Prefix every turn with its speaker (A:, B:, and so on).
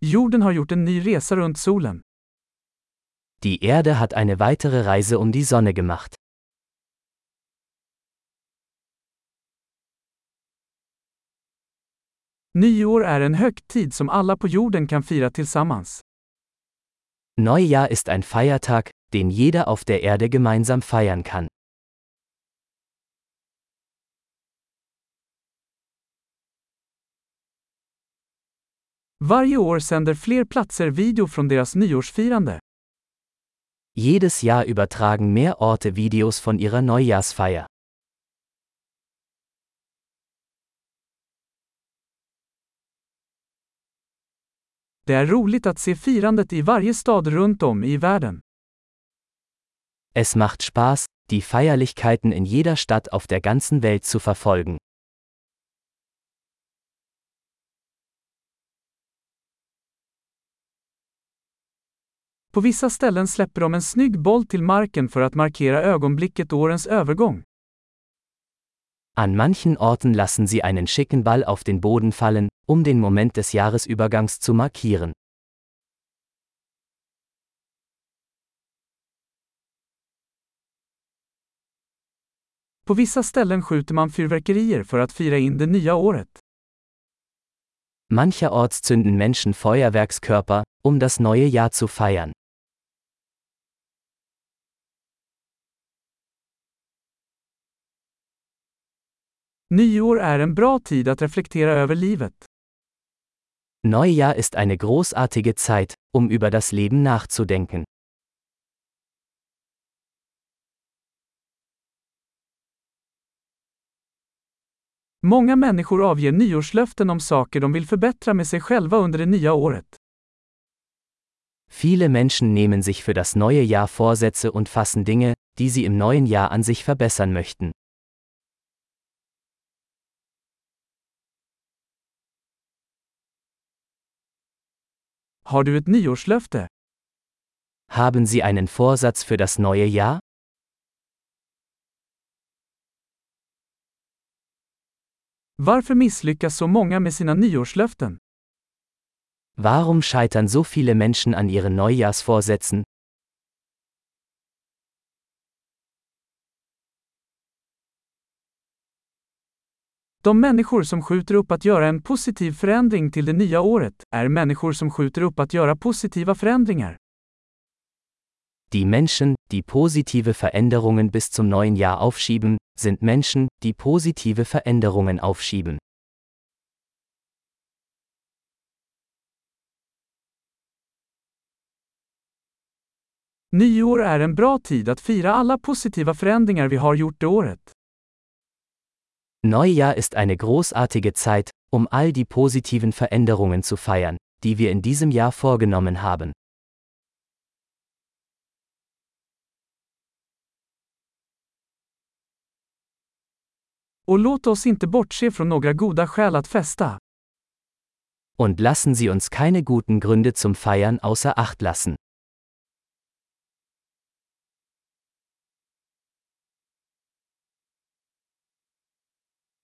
A: Jorden har gjort en ny resa runt solen.
B: Die Erde hat eine weitere Reise um die Sonne gemacht.
A: Nyår är en högtid som alla på jorden kan fira tillsammans.
B: Neujahr ist ein Feiertag, den jeder auf der Erde gemeinsam feiern kann.
A: Varje år sänder fler platser video från deras nyårsfirande.
B: Jedes Jahr übertragen mehr Orte Videos von ihrer Neujahrsfeier.
A: Det är roligt att se firandet i varje stad runt om i världen.
B: Es macht Spaß, die Feierlichkeiten in jeder Stadt auf der ganzen Welt zu verfolgen.
A: På vissa ställen släpper de en snygg boll till marken för att markera ögonblicket årens övergång.
B: An manchen Orten lassen sie einen schicken Ball auf den Boden fallen, um den Moment des Jahresübergangs zu markieren.
A: På vissa ställen skjuter man fyrverkerier för att fira in det nya året.
B: Mancherorts zünden Menschen Feuerwerkskörper, um das neue Jahr zu feiern.
A: Nyår är en bra tid att reflektera över livet.
B: Neujahr ist eine großartige Zeit, um über das Leben nachzudenken.
A: Många människor avger nyårslöften om saker de vill förbättra med sig själva under det nya året.
B: Viele Menschen nehmen sich für das neue Jahr Vorsätze und fassen Dinge, die sie im neuen Jahr an sich verbessern möchten.
A: Har du ett nyårslöfte?
B: Haben Sie einen Vorsatz für das neue Jahr?
A: Varför misslyckas så många med sina nyårslöften?
B: Warum scheitern so viele Menschen an ihren Neujahrsvorsätzen?
A: De människor som skjuter upp att göra en positiv förändring till det nya året är människor som skjuter upp att göra positiva förändringar.
B: Die Menschen, die positive Veränderungen bis zum neuen Jahr aufschieben, sind Menschen, die positive Veränderungen aufschieben.
A: Nyår är en bra tid att fira alla positiva förändringar vi har gjort det året.
B: Neujahr ist eine großartige Zeit, um all die positiven Veränderungen zu feiern, die wir in diesem Jahr vorgenommen haben.
A: Och låt oss inte bortse från några goda skäl att festa.
B: Und lassen Sie uns keine guten Gründe zum Feiern außer Acht lassen.